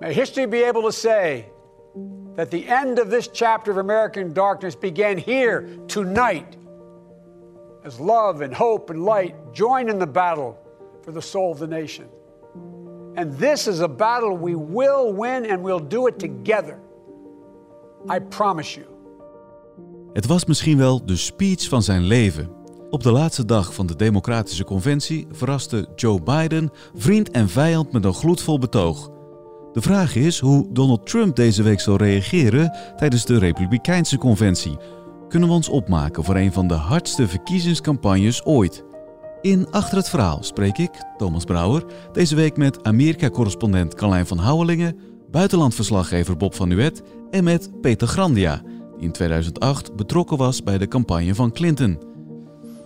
May history be able to say that the end of this chapter of American darkness began here tonight as love and hope and light join in the battle for the soul of the nation. And this is a battle we will win and we'll do it together. I promise you. Het was misschien wel de speech van zijn leven. Op de laatste dag van de Democratische Conventie verraste Joe Biden vriend en vijand met een gloedvol betoog. De vraag is hoe Donald Trump deze week zal reageren tijdens de Republikeinse Conventie. Kunnen we ons opmaken voor een van de hardste verkiezingscampagnes ooit? In Achter het Verhaal spreek ik, Thomas Brouwer, deze week met Amerika-correspondent Carlijn van Houwelingen, buitenlandverslaggever Bob van Nuet en met Peter Grandia, die in 2008 betrokken was bij de campagne van Clinton.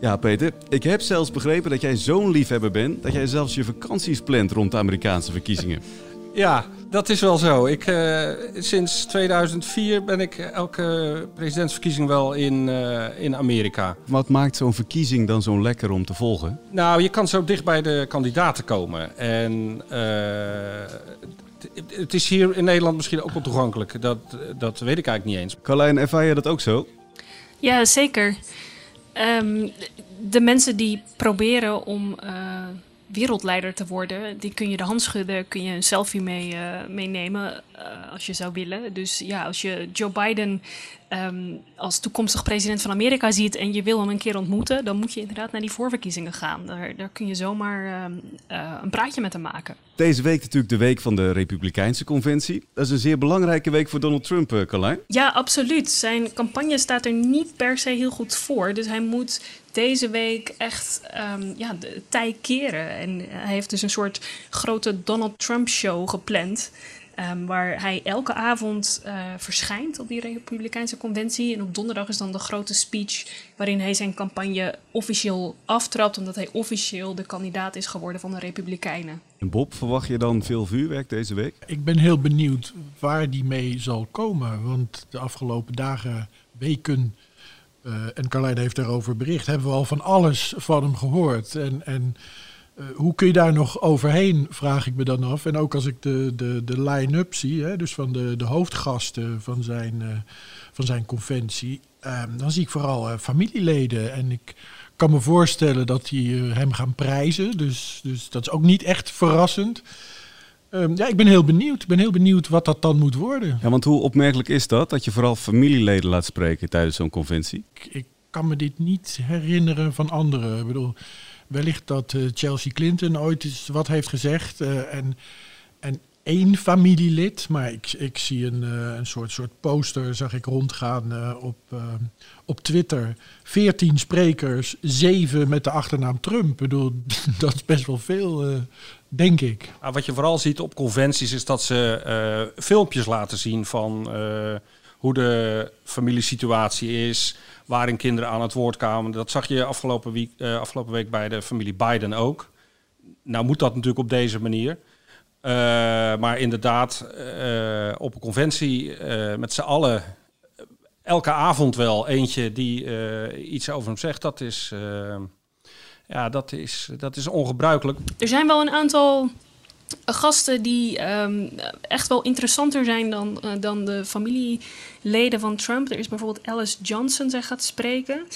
Ja, Peter, ik heb zelfs begrepen dat jij zo'n liefhebber bent dat jij zelfs je vakanties plant rond de Amerikaanse verkiezingen. Ja, dat is wel zo. Ik, uh, sinds 2004 ben ik elke presidentsverkiezing wel in, uh, in Amerika. Wat maakt zo'n verkiezing dan zo lekker om te volgen? Nou, je kan zo dicht bij de kandidaten komen. En uh, het is hier in Nederland misschien ook wel toegankelijk. Dat, dat weet ik eigenlijk niet eens. Carlijn, ervaar je dat ook zo? Ja, zeker. Um, de mensen die proberen om wereldleider te worden, die kun je de hand schudden, kun je een selfie mee, uh, meenemen uh, als je zou willen. Dus ja, als je Joe Biden um, als toekomstig president van Amerika ziet en je wil hem een keer ontmoeten, dan moet je inderdaad naar die voorverkiezingen gaan. Daar, daar kun je zomaar um, uh, een praatje met hem maken. Deze week natuurlijk de week van de Republikeinse Conventie. Dat is een zeer belangrijke week voor Donald Trump, Carlijn. Ja, absoluut. Zijn campagne staat er niet per se heel goed voor. Dus hij moet deze week echt um, ja, de tij keren. En hij heeft dus een soort grote Donald Trump show gepland. Um, waar hij elke avond uh, verschijnt op die Republikeinse conventie. En op donderdag is dan de grote speech waarin hij zijn campagne officieel aftrapt, omdat hij officieel de kandidaat is geworden van de Republikeinen. En Bob, verwacht je dan veel vuurwerk deze week? Ik ben heel benieuwd waar die mee zal komen. Want de afgelopen dagen, weken, uh, en Carlijn heeft daarover bericht, hebben we al van alles van hem gehoord. En. en hoe kun je daar nog overheen, vraag ik me dan af. En ook als ik de, de, de line-up zie, hè, dus van de, de hoofdgasten van zijn, uh, van zijn conventie, uh, dan zie ik vooral uh, familieleden. En ik kan me voorstellen dat die hem gaan prijzen. Dus, dus dat is ook niet echt verrassend. Um, ja, ik ben heel benieuwd. Ik ben heel benieuwd wat dat dan moet worden. Ja, want hoe opmerkelijk is dat, dat je vooral familieleden laat spreken tijdens zo'n conventie? Ik, ik kan me dit niet herinneren van anderen. Ik bedoel, wellicht dat uh, Chelsea Clinton ooit eens wat heeft gezegd. Uh, en, en één familielid, maar ik, ik zie een, uh, een soort, soort poster, zag ik rondgaan op, op Twitter. Veertien sprekers, zeven met de achternaam Trump. Ik bedoel, dat is best wel veel, denk ik. Ah, wat je vooral ziet op conventies is dat ze filmpjes laten zien van hoe de familiesituatie is waarin kinderen aan het woord kwamen. Dat zag je afgelopen week, uh, afgelopen week bij de familie Biden ook. Nou moet dat natuurlijk op deze manier. Uh, maar inderdaad, uh, op een conventie met z'n allen elke avond wel eentje die iets over hem zegt, dat is, ja, dat is, dat is ongebruikelijk. Er zijn wel een aantal gasten die um, echt wel interessanter zijn dan, uh, dan de familieleden van Trump. Er is bijvoorbeeld Alice Johnson, zij gaat spreken.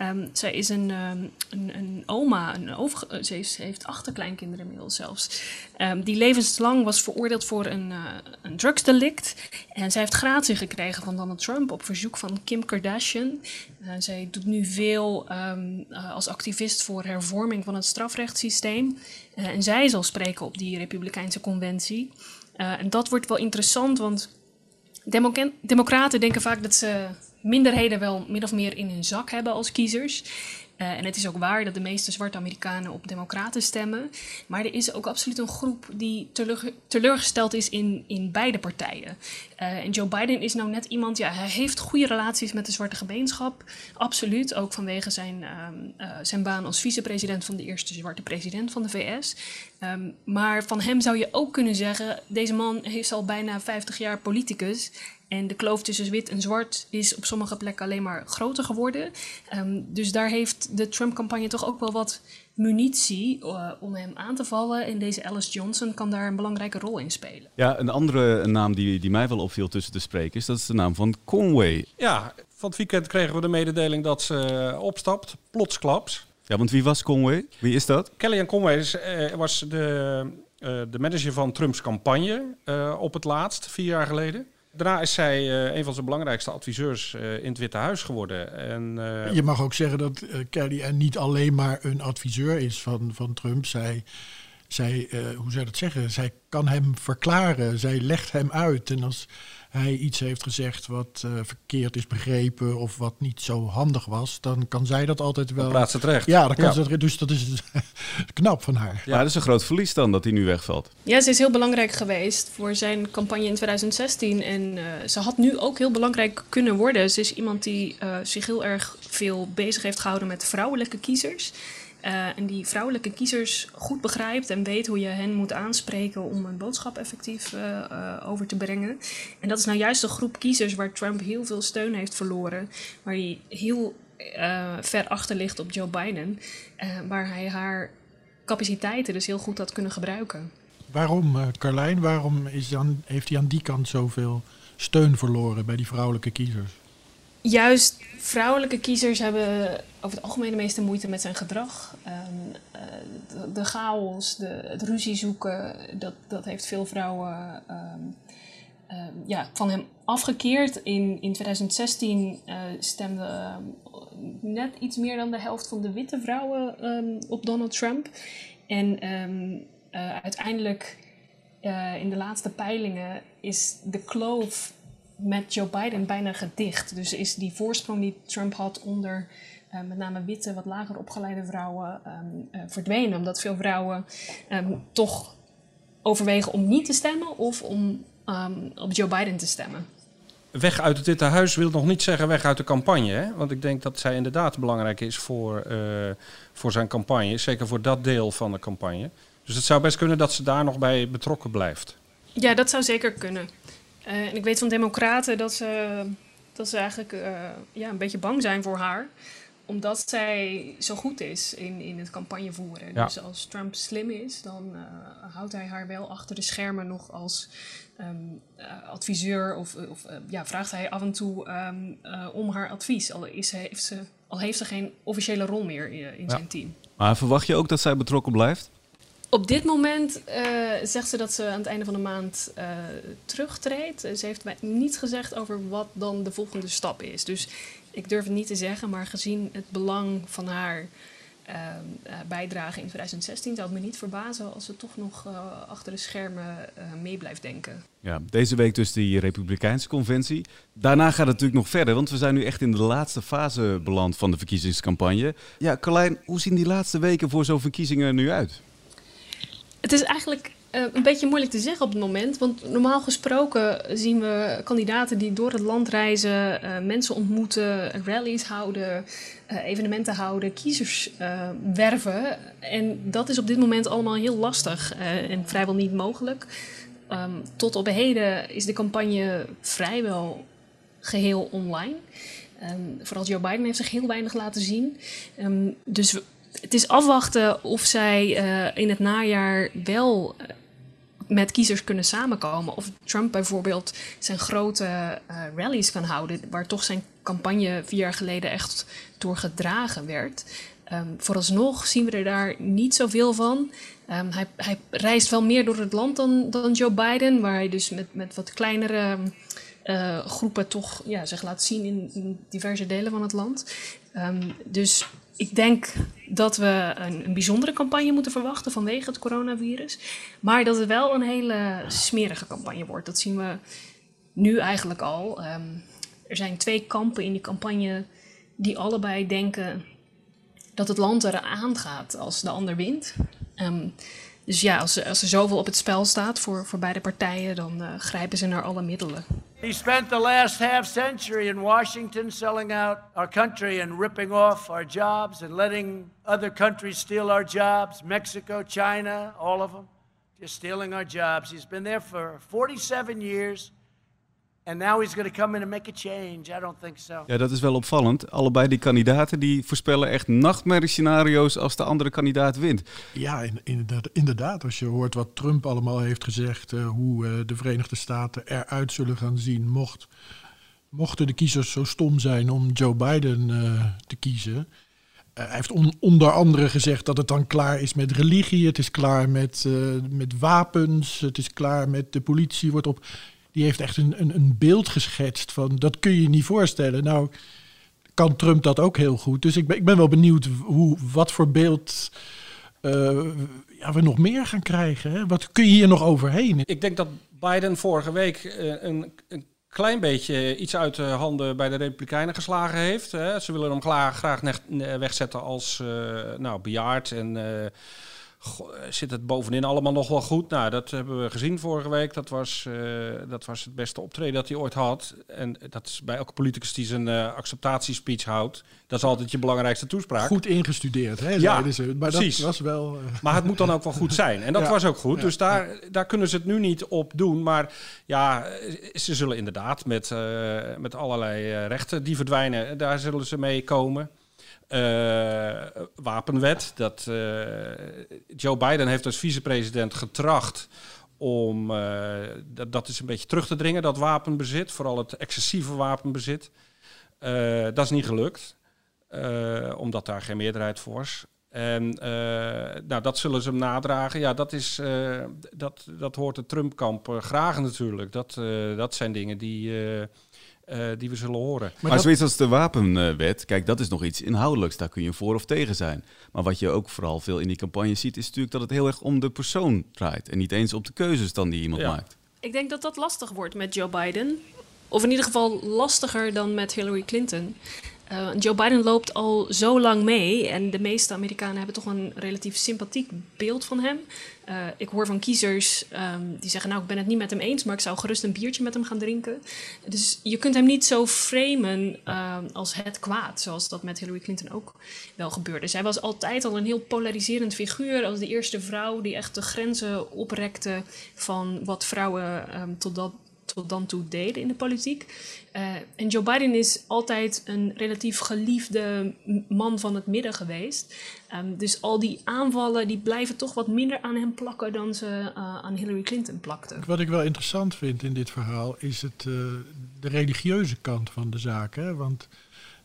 Um, zij is een, um, een, een, oma, een over, ze, heeft, ze heeft achterkleinkinderen inmiddels zelfs. Um, die levenslang was veroordeeld voor een, uh, een drugsdelict. En zij heeft gratie gekregen van Donald Trump op verzoek van Kim Kardashian. Uh, zij doet nu veel als activist voor hervorming van het strafrechtssysteem. En zij zal spreken op die Republikeinse conventie. En dat wordt wel interessant, want Democraten denken vaak dat ze minderheden wel min of meer in hun zak hebben als kiezers. Uh, en het is ook waar dat de meeste zwarte Amerikanen op Democraten stemmen. Maar er is ook absoluut een groep die teleur, teleurgesteld is in, in beide partijen. Uh, en Joe Biden is nou net iemand, ja, hij heeft goede relaties met de zwarte gemeenschap. Absoluut, ook vanwege zijn, uh, zijn baan als vicepresident van de eerste zwarte president van de VS. Um, maar van hem zou je ook kunnen zeggen: deze man heeft al bijna 50 jaar politicus. En de kloof tussen wit en zwart is op sommige plekken alleen maar groter geworden. Um, dus daar heeft de Trump-campagne toch ook wel wat munitie uh, om hem aan te vallen. En deze Alice Johnson kan daar een belangrijke rol in spelen. Ja, een andere naam die, die mij wel opviel tussen de sprekers, dat is de naam van Conway. Ja, van het weekend kregen we de mededeling dat ze opstapt, plotsklaps. Ja, want wie was Conway? Wie is dat? Kellyanne Conway is, uh, was de, uh, de manager van Trumps campagne uh, op het laatst, vier jaar geleden. Daarna is zij uh, een van zijn belangrijkste adviseurs uh, in het Witte Huis geworden. En, uh... Je mag ook zeggen dat Kellyanne niet alleen maar een adviseur is van, van Trump. Zij, zij hoe zou je dat zeggen? Zij kan hem verklaren. Zij legt hem uit. En als hij iets heeft gezegd wat uh, verkeerd is begrepen of wat niet zo handig was, dan kan zij dat altijd wel. Plaats het recht. Ja, dan kan ja. Ze het, dus dat is knap van haar. Ja, dat is een groot verlies dan dat hij nu wegvalt. Ja, ze is heel belangrijk geweest voor zijn campagne in 2016 en uh, ze had nu ook heel belangrijk kunnen worden. Ze is iemand die uh, zich heel erg veel bezig heeft gehouden met vrouwelijke kiezers. Uh, en die vrouwelijke kiezers goed begrijpt en weet hoe je hen moet aanspreken om een boodschap effectief uh, uh, over te brengen. En dat is nou juist de groep kiezers waar Trump heel veel steun heeft verloren, waar hij heel ver achter ligt op Joe Biden, waar hij haar capaciteiten dus heel goed had kunnen gebruiken. Waarom, Carlijn, waarom is heeft hij aan die kant zoveel steun verloren bij die vrouwelijke kiezers? Juist vrouwelijke kiezers hebben over het algemeen de meeste moeite met zijn gedrag. Um, uh, de, de, chaos, de, het ruzie zoeken, dat, dat heeft veel vrouwen um, um, ja, van hem afgekeerd. In, in 2016 uh, stemde net iets meer dan de helft van de witte vrouwen op Donald Trump. En uh, uiteindelijk in de laatste peilingen is de kloof met Joe Biden bijna gedicht. Dus is die voorsprong die Trump had onder uh, met name witte, wat lager opgeleide vrouwen um, uh, verdwenen. Omdat veel vrouwen um, toch overwegen om niet te stemmen of om um, op Joe Biden te stemmen. Weg uit het Witte Huis wil nog niet zeggen weg uit de campagne. Hè? Want ik denk dat zij inderdaad belangrijk is voor, uh, voor zijn campagne. Zeker voor dat deel van de campagne. Dus het zou best kunnen dat ze daar nog bij betrokken blijft. Ja, dat zou zeker kunnen. Uh, en ik weet van democraten dat ze, dat ze eigenlijk uh, ja, een beetje bang zijn voor haar. Omdat zij zo goed is in, in het campagne voeren. Ja. Dus als Trump slim is, dan uh, houdt hij haar wel achter de schermen nog als um, adviseur. Of, of ja, vraagt hij af en toe um, om haar advies. Al, is heeft ze, al heeft ze geen officiële rol meer in, in ja. zijn team. Maar verwacht je ook dat zij betrokken blijft? Op dit moment uh, zegt ze dat ze aan het einde van de maand uh, terugtreedt. Ze heeft mij niets gezegd over wat dan de volgende stap is. Dus ik durf het niet te zeggen, maar gezien het belang van haar uh, bijdrage in 2016 zou het me niet verbazen als ze toch nog achter de schermen mee blijft denken. Ja, deze week dus die Republikeinse conventie. Daarna gaat het natuurlijk nog verder, want we zijn nu echt in de laatste fase beland van de verkiezingscampagne. Ja, Carlijn, hoe zien die laatste weken voor zo'n verkiezingen er nu uit? Het is eigenlijk uh, een beetje moeilijk te zeggen op het moment. Want normaal gesproken zien we kandidaten die door het land reizen, uh, mensen ontmoeten, rallies houden, uh, evenementen houden, kiezers werven. En dat is op dit moment allemaal heel lastig en vrijwel niet mogelijk. Um, tot op heden is de campagne vrijwel geheel online. Um, vooral Joe Biden heeft zich heel weinig laten zien. Um, dus het is afwachten of zij uh, in het najaar wel uh, met kiezers kunnen samenkomen. Of Trump bijvoorbeeld zijn grote uh, rallies kan houden, waar toch zijn campagne vier jaar geleden echt door gedragen werd. Um, vooralsnog zien we er daar niet zoveel van. Um, hij, hij, reist wel meer door het land dan, dan Joe Biden, waar hij dus met, met wat kleinere groepen toch ja, zich laat zien in, diverse delen van het land. Um, dus ik denk dat we een, een, bijzondere campagne moeten verwachten vanwege het coronavirus. Maar dat het wel een hele smerige campagne wordt. Dat zien we nu eigenlijk al. Um, er zijn twee kampen in die campagne die allebei denken dat het land eraan gaat als de ander wint. Um, dus ja, als, als er zoveel op het spel staat voor, voor beide partijen, dan uh, grijpen ze naar alle middelen. He spent the last half century in Washington selling out our country and ripping off our jobs and letting other countries steal our jobs. Mexico, China, all of them. Just stealing our jobs. He's been there for 47 years. And now he's going to come in and make a change. I don't think so. Ja, dat is wel opvallend. Allebei die kandidaten die voorspellen echt nachtmerriescenario's als de andere kandidaat wint. Ja, in- inderdaad, inderdaad. Als je hoort wat Trump allemaal heeft gezegd, eh, hoe eh, de Verenigde Staten eruit zullen gaan zien, mocht, mochten de kiezers zo stom zijn om Joe Biden eh, te kiezen. Eh, hij heeft on- onder andere gezegd dat het dan klaar is met religie, het is klaar met, eh, met wapens, het is klaar met de politie wordt op. Die heeft echt een, een, een beeld geschetst van dat kun je niet voorstellen. Nou, kan Trump dat ook heel goed. Dus ik ben, ik ben wel benieuwd hoe, wat voor beeld eh, ja, we nog meer gaan krijgen. Hè? Wat kun je hier nog overheen? Ik denk dat Biden vorige week eh, een, een klein beetje iets uit de handen bij de Republikeinen geslagen heeft. Ze willen hem graag neg- ne- wegzetten als eh, nou, bejaard en eh, goh, zit het bovenin allemaal nog wel goed. Nou, dat hebben we gezien vorige week. Dat was, eh, dat was het beste optreden dat hij ooit had. En dat is bij elke politicus die zijn eh, acceptatiespeech houdt. Dat is altijd je belangrijkste toespraak. Goed ingestudeerd, hè, Ja, ze. Maar precies. dat was wel... eh, Maar het moet dan ook wel goed zijn. En dat Ja. was ook goed. Ja. Dus daar, daar kunnen ze het nu niet op doen. Maar ja, ze zullen inderdaad met, eh, met allerlei eh, rechten die verdwijnen, daar zullen ze mee komen. Eh, wapenwet. Dat, eh, Joe Biden heeft als vicepresident getracht om eh, dat, dat is een beetje terug te dringen, dat wapenbezit. Vooral het excessieve wapenbezit. Dat is niet gelukt. Omdat daar geen meerderheid voor is. En nou, dat zullen ze hem nadragen. Ja, dat, is, dat, dat hoort het Trump-kamp graag natuurlijk. Dat, dat zijn dingen die, eh, die we zullen horen. Maar, dat- zoiets als de wapenwet, kijk, dat is nog iets inhoudelijks. Daar kun je voor of tegen zijn. Maar wat je ook vooral veel in die campagne ziet, is natuurlijk dat het heel erg om de persoon draait. En niet eens op de keuzes dan die iemand Ja. maakt. Ik denk dat dat lastig wordt met Joe Biden. Of in ieder geval lastiger dan met Hillary Clinton. Eh, Joe Biden loopt al zo lang mee en de meeste Amerikanen hebben toch een relatief sympathiek beeld van hem. Eh, ik hoor van kiezers ehm, die zeggen, nou ik ben het niet met hem eens, maar ik zou gerust een biertje met hem gaan drinken. Dus je kunt hem niet zo framen ehm, als het kwaad, zoals dat met Hillary Clinton ook wel gebeurde. Zij was altijd al een heel polariserend figuur als de eerste vrouw die echt de grenzen oprekte van wat vrouwen ehm, tot dat dan toe deden in de politiek. Eh, en Joe Biden is altijd een relatief geliefde man van het midden geweest. Ehm, dus al die aanvallen die blijven toch wat minder aan hem plakken dan ze eh, aan Hillary Clinton plakten. Wat ik wel interessant vind in dit verhaal is het, eh, de religieuze kant van de zaak. Hè? Want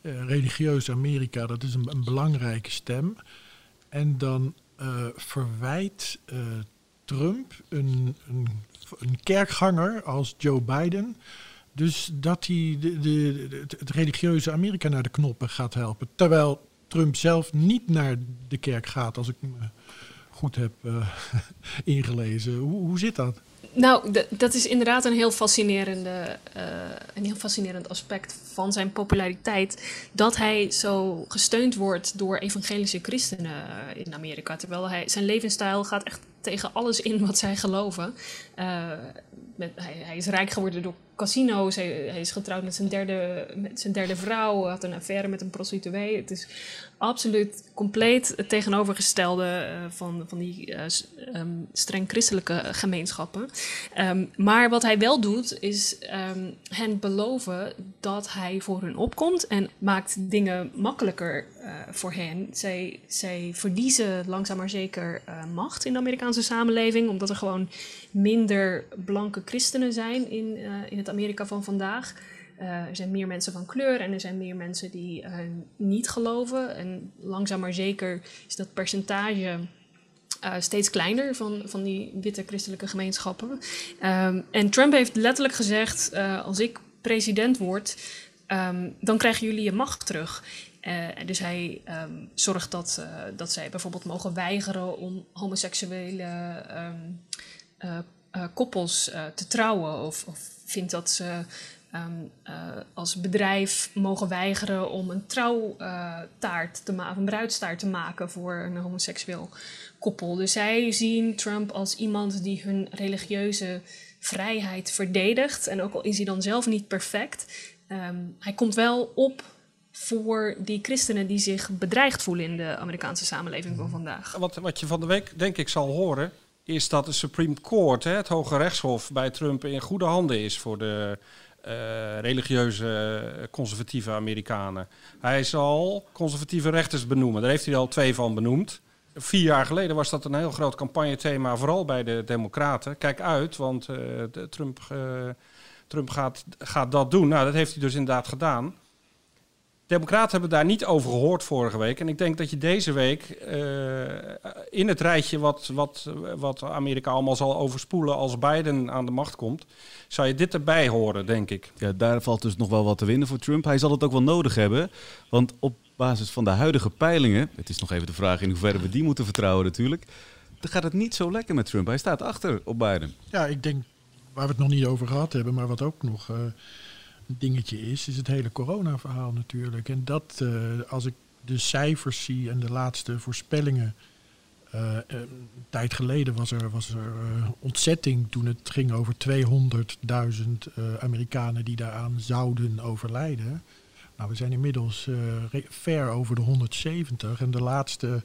religieus Amerika, dat is een, een belangrijke stem. En dan verwijt Trump een, een, een kerkganger als Joe Biden. Dus dat hij de, de, het, religieuze Amerika naar de knoppen gaat helpen. Terwijl Trump zelf niet naar de kerk gaat, als ik me goed heb eh, ingelezen. Hoe, hoe zit dat? Nou, dat is inderdaad een heel, fascinerende, eh, een heel fascinerend aspect van zijn populariteit. Dat hij zo gesteund wordt door evangelische christenen eh, in Amerika. Terwijl hij, zijn levensstijl gaat echt tegen alles in wat zij geloven. Eh, met, hij, hij is rijk geworden door casino's. Hij, is getrouwd met zijn, derde, met zijn derde vrouw. Had een affaire met een prostituee. Het is absoluut compleet het tegenovergestelde eh, van, van die eh, ehm, streng christelijke gemeenschappen. Ehm, maar wat hij wel doet, is ehm, hen beloven dat hij voor hun opkomt en maakt dingen makkelijker voor hen. Zij, zij verliezen langzaam maar zeker macht in de Amerikaanse samenleving, omdat er gewoon minder blanke christenen zijn in, eh, in het Amerika van vandaag. Eh, er zijn meer mensen van kleur en er zijn meer mensen die eh, niet geloven. En langzaam maar zeker is dat percentage steeds kleiner van, van die witte christelijke gemeenschappen. Ehm, en Trump heeft letterlijk gezegd: als ik president word, ehm, dan krijgen jullie je macht terug. Dus hij ehm, zorgt dat, dat zij bijvoorbeeld mogen weigeren om homoseksuele eh, eh, koppels eh, te trouwen. Of, of vindt dat ze ehm, eh, als bedrijf mogen weigeren om een trouwtaart te maken, of een bruidstaart te maken voor een homoseksueel koppel. Dus zij zien Trump als iemand die hun religieuze vrijheid verdedigt. En ook al is hij dan zelf niet perfect, ehm, hij komt wel op voor die christenen die zich bedreigd voelen in de Amerikaanse samenleving van vandaag. Wat, wat je van de week denk ik zal horen, is dat de Supreme Court, hè, het Hoge Rechtshof, bij Trump in goede handen is voor de eh, religieuze conservatieve Amerikanen. Hij zal conservatieve rechters benoemen. Daar heeft hij al twee van benoemd. Vier jaar geleden was dat een heel groot campagnethema, vooral bij de Democraten. Kijk uit, want Trump, Trump gaat, gaat dat doen. Nou, dat heeft hij dus inderdaad gedaan. Democraten hebben daar niet over gehoord vorige week. En ik denk dat je deze week uh, in het rijtje wat, wat, wat Amerika allemaal zal overspoelen als Biden aan de macht komt, zou je dit erbij horen, denk ik. Ja, daar valt dus nog wel wat te winnen voor Trump. Hij zal het ook wel nodig hebben. Want op basis van de huidige peilingen, het is nog even de vraag in hoeverre we die moeten vertrouwen natuurlijk, dan gaat het niet zo lekker met Trump. Hij staat achter op Biden. Ja, ik denk waar we het nog niet over gehad hebben, maar wat ook nog. Uh, dingetje is, is het hele corona-verhaal natuurlijk. En dat, uh, als ik de cijfers zie en de laatste voorspellingen. Uh, een tijd geleden was er, was er ontzetting toen het ging over 200.000 Amerikanen die daaraan zouden overlijden. Nou, we zijn inmiddels ver over de 170 en de laatste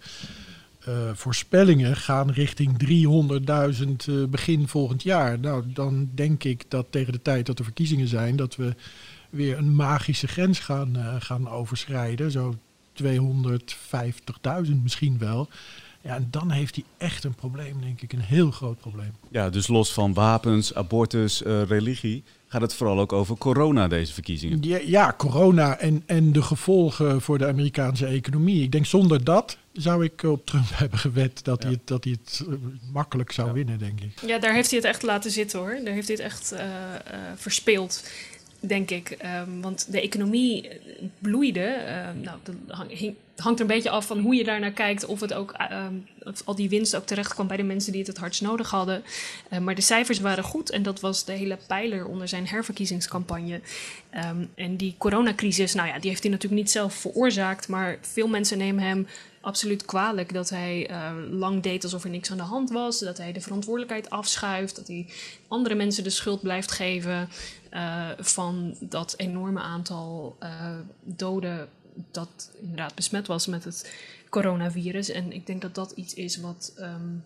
voorspellingen gaan richting 300.000 begin volgend jaar. Nou, dan denk ik dat tegen de tijd dat er verkiezingen zijn, dat we weer een magische grens gaan, uh, gaan overschrijden. Zo 250.000 misschien wel. Ja, en dan heeft hij echt een probleem, denk ik. Een heel groot probleem. Ja, dus los van wapens, abortus, uh, religie... gaat het vooral ook over corona, deze verkiezingen. Ja, ja, corona en, en de gevolgen voor de Amerikaanse economie. Ik denk zonder dat zou ik op Trump hebben gewet dat, hij, het, dat hij het eh, makkelijk zou winnen, denk ik. Ja, daar heeft hij het echt laten zitten hoor. Daar heeft hij het echt uh, uh, verspeeld denk ik. Ehm, want de economie bloeide. Uh, nou, dat hangt er een beetje af van hoe je daar naar kijkt. Of, het ook, ehm, of al die winst ook terecht kwam bij de mensen die het het hardst nodig hadden. Uh, maar de cijfers waren goed. En dat was de hele pijler onder zijn herverkiezingscampagne. en die coronacrisis, nou ja, die heeft hij natuurlijk niet zelf veroorzaakt. Maar veel mensen nemen hem absoluut kwalijk dat hij uh, lang deed alsof er niks aan de hand was. Dat hij de verantwoordelijkheid afschuift. Dat hij andere mensen de schuld blijft geven. Uh, van dat enorme aantal uh, doden dat inderdaad besmet was met het coronavirus. En ik denk dat dat iets is wat um,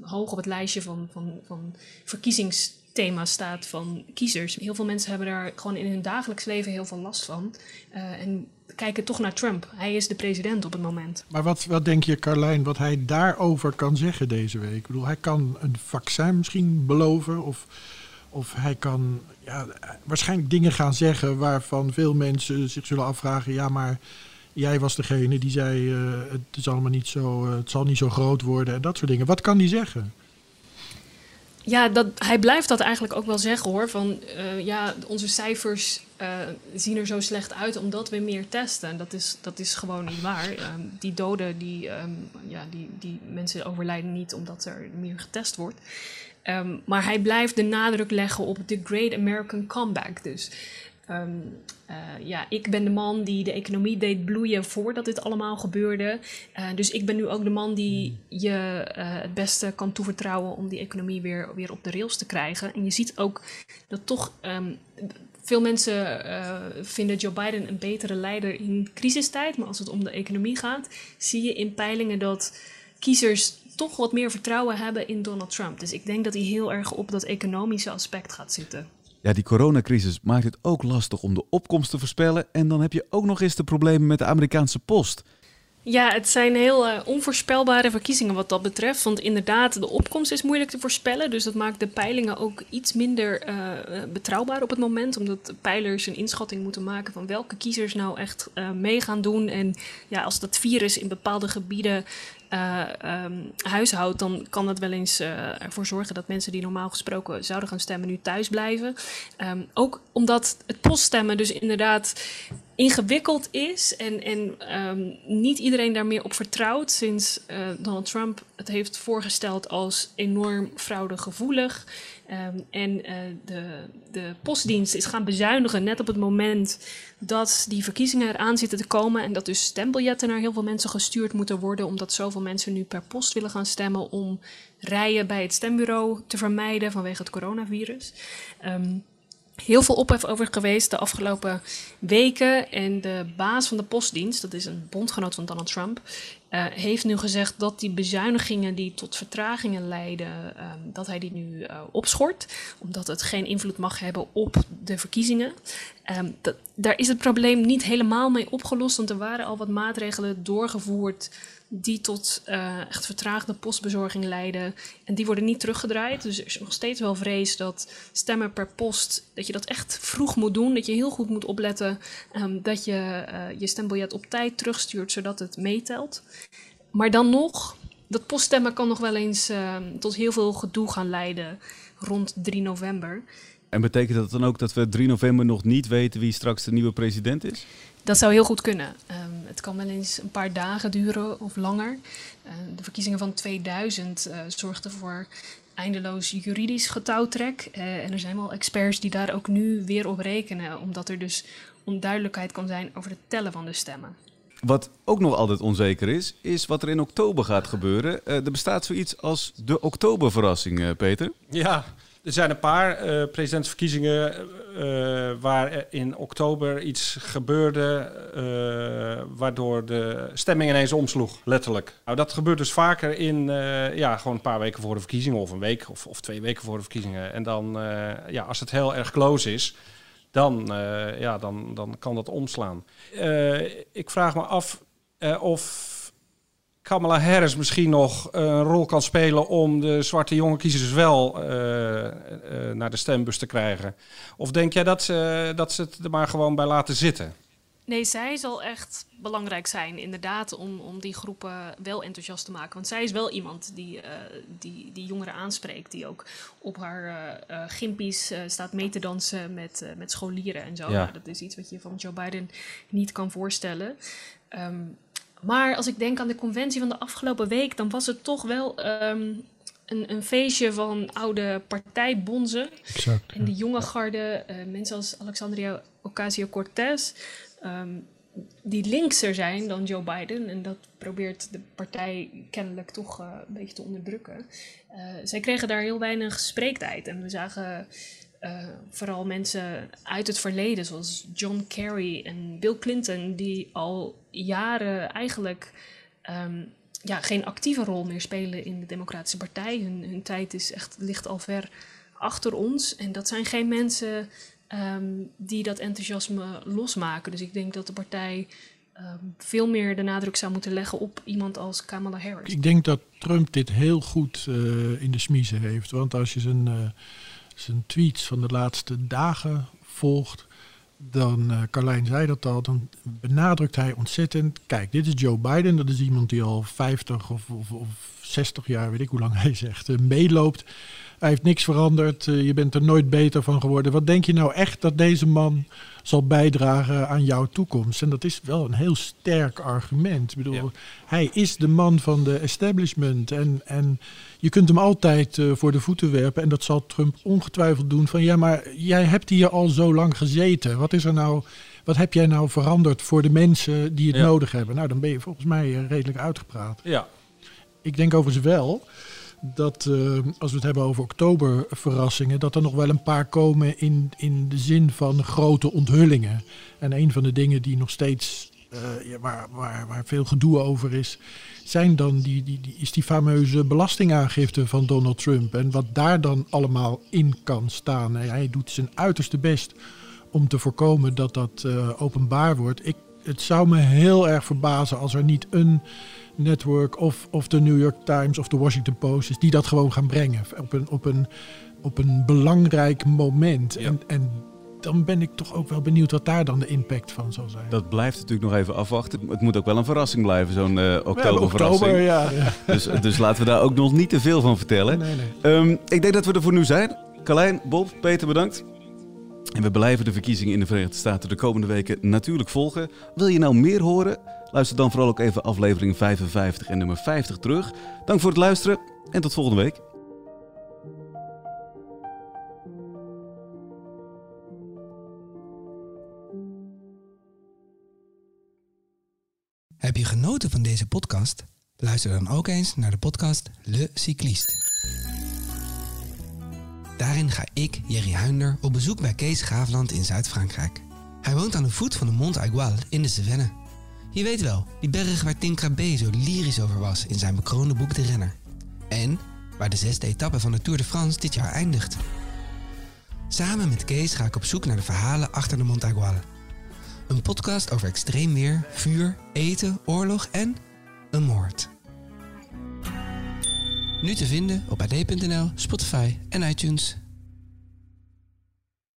hoog op het lijstje van, van, van verkiezingsthema's staat van kiezers. Heel veel mensen hebben daar gewoon in hun dagelijks leven heel veel last van. en kijken toch naar Trump. Hij is de president op het moment. Maar wat, wat denk je, Carlijn, wat hij daarover kan zeggen deze week? Ik bedoel, hij kan een vaccin misschien beloven of... Of hij kan ja, waarschijnlijk dingen gaan zeggen waarvan veel mensen zich zullen afvragen: ja, maar jij was degene die zei: uh, het, is allemaal niet zo, uh, het zal niet zo groot worden en dat soort dingen. Wat kan hij zeggen? Ja, dat, hij blijft dat eigenlijk ook wel zeggen hoor. Van uh, ja, onze cijfers zien er zo slecht uit omdat we meer testen. Dat is, dat is gewoon niet waar. Um, die doden, die, um, ja, die, die mensen overlijden niet omdat er meer getest wordt. Um, maar hij blijft de nadruk leggen op de Great American Comeback. Dus um, uh, ja, ik ben de man die de economie deed bloeien voordat dit allemaal gebeurde. Uh, dus ik ben nu ook de man die je uh, het beste kan toevertrouwen om die economie weer, weer op de rails te krijgen. En je ziet ook dat toch. Um, veel mensen vinden Joe Biden een betere leider in crisistijd. Maar als het om de economie gaat, zie je in peilingen dat kiezers toch wat meer vertrouwen hebben in Donald Trump. Dus ik denk dat hij heel erg op dat economische aspect gaat zitten. Ja, die coronacrisis maakt het ook lastig om de opkomst te voorspellen. En dan heb je ook nog eens de problemen met de Amerikaanse post. Ja, het zijn heel uh, onvoorspelbare verkiezingen wat dat betreft. Want inderdaad, de opkomst is moeilijk te voorspellen. Dus dat maakt de peilingen ook iets minder uh, betrouwbaar op het moment. Omdat peilers een inschatting moeten maken van welke kiezers nou echt uh, mee gaan doen. En ja, als dat virus in bepaalde gebieden uh, um, dan kan dat wel eens uh, ervoor zorgen dat mensen die normaal gesproken zouden gaan stemmen nu thuis blijven. Um, ook omdat het poststemmen dus inderdaad ingewikkeld is en, en um, niet iedereen daar meer op vertrouwt sinds uh, Donald Trump het heeft voorgesteld als enorm fraudegevoelig. Um, en uh, de, de postdienst is gaan bezuinigen net op het moment dat die verkiezingen eraan zitten te komen. En dat dus stembiljetten naar heel veel mensen gestuurd moeten worden. Omdat zoveel mensen nu per post willen gaan stemmen om rijen bij het stembureau te vermijden vanwege het coronavirus. Um, heel veel ophef over geweest de afgelopen weken. En de baas van de postdienst, dat is een bondgenoot van Donald Trump, uh, heeft nu gezegd dat die bezuinigingen die tot vertragingen leiden, um, dat hij die nu uh, opschort, omdat het geen invloed mag hebben op de verkiezingen. Um, dat, daar is het probleem niet helemaal mee opgelost, want er waren al wat maatregelen doorgevoerd die tot uh, echt vertraagde postbezorging leiden. En die worden niet teruggedraaid. Dus er is nog steeds wel vrees dat stemmen per post, dat je dat echt vroeg moet doen. Dat je heel goed moet opletten um, dat je uh, je stembiljet op tijd terugstuurt, zodat het meetelt. Maar dan nog, dat poststemmen kan nog wel eens uh, tot heel veel gedoe gaan leiden rond 3 november. En betekent dat dan ook dat we 3 november nog niet weten wie straks de nieuwe president is? Dat zou heel goed kunnen. Um, het kan wel eens een paar dagen duren of langer. Uh, de verkiezingen van 2000 uh, zorgden voor eindeloos juridisch getouwtrek. Uh, en er zijn wel experts die daar ook nu weer op rekenen, omdat er dus onduidelijkheid kan zijn over het tellen van de stemmen. Wat ook nog altijd onzeker is, is wat er in oktober gaat gebeuren. er bestaat zoiets als de oktoberverrassing, Peter. Ja, er zijn een paar uh, presidentsverkiezingen uh, waar in oktober iets gebeurde waardoor de stemming ineens omsloeg, letterlijk. Nou, dat gebeurt dus vaker in, ja, gewoon een paar weken voor de verkiezingen of een week of, of twee weken voor de verkiezingen. En dan, ja, als het heel erg close is, dan, ja, dan, dan kan dat omslaan. ik vraag me af of Kamala Harris misschien nog een rol kan spelen om de zwarte jonge kiezers wel uh, uh, naar de stembus te krijgen? Of denk jij dat ze, dat ze het er maar gewoon bij laten zitten? Nee, zij zal echt belangrijk zijn, inderdaad, om, om die groepen wel enthousiast te maken. Want zij is wel iemand die, uh, die, die jongeren aanspreekt, die ook op haar uh, gimpies staat mee te dansen met, met scholieren en zo. Ja. Nou, dat is iets wat je van Joe Biden niet kan voorstellen. Um, maar als ik denk aan de conventie van de afgelopen week, dan was het toch wel um, een, een, feestje van oude partijbonzen. Exact, en de jonge garde, uh, mensen als Alexandria Ocasio-Cortez, um, die linkser zijn dan Joe Biden. En dat probeert de partij kennelijk toch uh, een beetje te onderdrukken. Uh, zij kregen daar heel weinig spreektijd. En we zagen uh, vooral mensen uit het verleden, zoals John Kerry en Bill Clinton, die al jaren eigenlijk um, ja, geen actieve rol meer spelen in de Democratische Partij. Hun, hun tijd is echt, ligt al ver achter ons. En dat zijn geen mensen um, die dat enthousiasme losmaken. Dus ik denk dat de partij um, veel meer de nadruk zou moeten leggen op iemand als Kamala Harris. Ik denk dat Trump dit heel goed uh, in de smiezen heeft. Want als je zijn. Uh, zijn tweets van de laatste dagen volgt, dan, uh, Carlijn zei dat al, dan benadrukt hij ontzettend. Kijk, dit is Joe Biden, dat is iemand die al 50 of, of, of 60 jaar, weet ik hoe lang hij zegt, uh, meeloopt. Hij heeft niks veranderd, uh, je bent er nooit beter van geworden. Wat denk je nou echt dat deze man zal bijdragen aan jouw toekomst? En dat is wel een heel sterk argument. Ik bedoel, ja. hij is de man van de establishment en... en je kunt hem altijd uh, voor de voeten werpen. En dat zal Trump ongetwijfeld doen. Van ja, maar jij hebt hier al zo lang gezeten. Wat is er nou? Wat heb jij nou veranderd voor de mensen die het ja. nodig hebben? Nou, dan ben je volgens mij uh, redelijk uitgepraat. Ja. Ik denk overigens wel dat uh, als we het hebben over oktoberverrassingen, dat er nog wel een paar komen in, in de zin van grote onthullingen. En een van de dingen die nog steeds ja, waar, waar, waar veel gedoe over is, zijn dan die, die, die, is die fameuze belastingaangifte van Donald Trump. En wat daar dan allemaal in kan staan. Hij doet zijn uiterste best om te voorkomen dat dat uh, openbaar wordt. Ik, het zou me heel erg verbazen als er niet een network of, of de New York Times of de Washington Post is die dat gewoon gaan brengen. Op een, op een, op een belangrijk moment. Ja. En, en dan ben ik toch ook wel benieuwd wat daar dan de impact van zal zijn. Dat blijft natuurlijk nog even afwachten. Het moet ook wel een verrassing blijven, zo'n uh, oktoberverrassing. Oktober, ja. Dus, dus laten we daar ook nog niet te veel van vertellen. Nee, nee. Um, ik denk dat we er voor nu zijn. Carlijn, Bob, Peter, bedankt. En we blijven de verkiezingen in de Verenigde Staten de komende weken natuurlijk volgen. Wil je nou meer horen? Luister dan vooral ook even aflevering 55 en nummer 50 terug. Dank voor het luisteren en tot volgende week. Heb je genoten van deze podcast? Luister dan ook eens naar de podcast Le Cycliste. Daarin ga ik, Jerry Huinder, op bezoek bij Kees Graafland in Zuid-Frankrijk. Hij woont aan de voet van de Mont Aigual in de Cevennes. Je weet wel, die berg waar Tim Krabbe zo lyrisch over was in zijn bekroonde boek De Renner. En waar de zesde etappe van de Tour de France dit jaar eindigt. Samen met Kees ga ik op zoek naar de verhalen achter de Montaguale. Een podcast over extreem weer, vuur, eten, oorlog en een moord. Nu te vinden op ad.nl, Spotify en iTunes.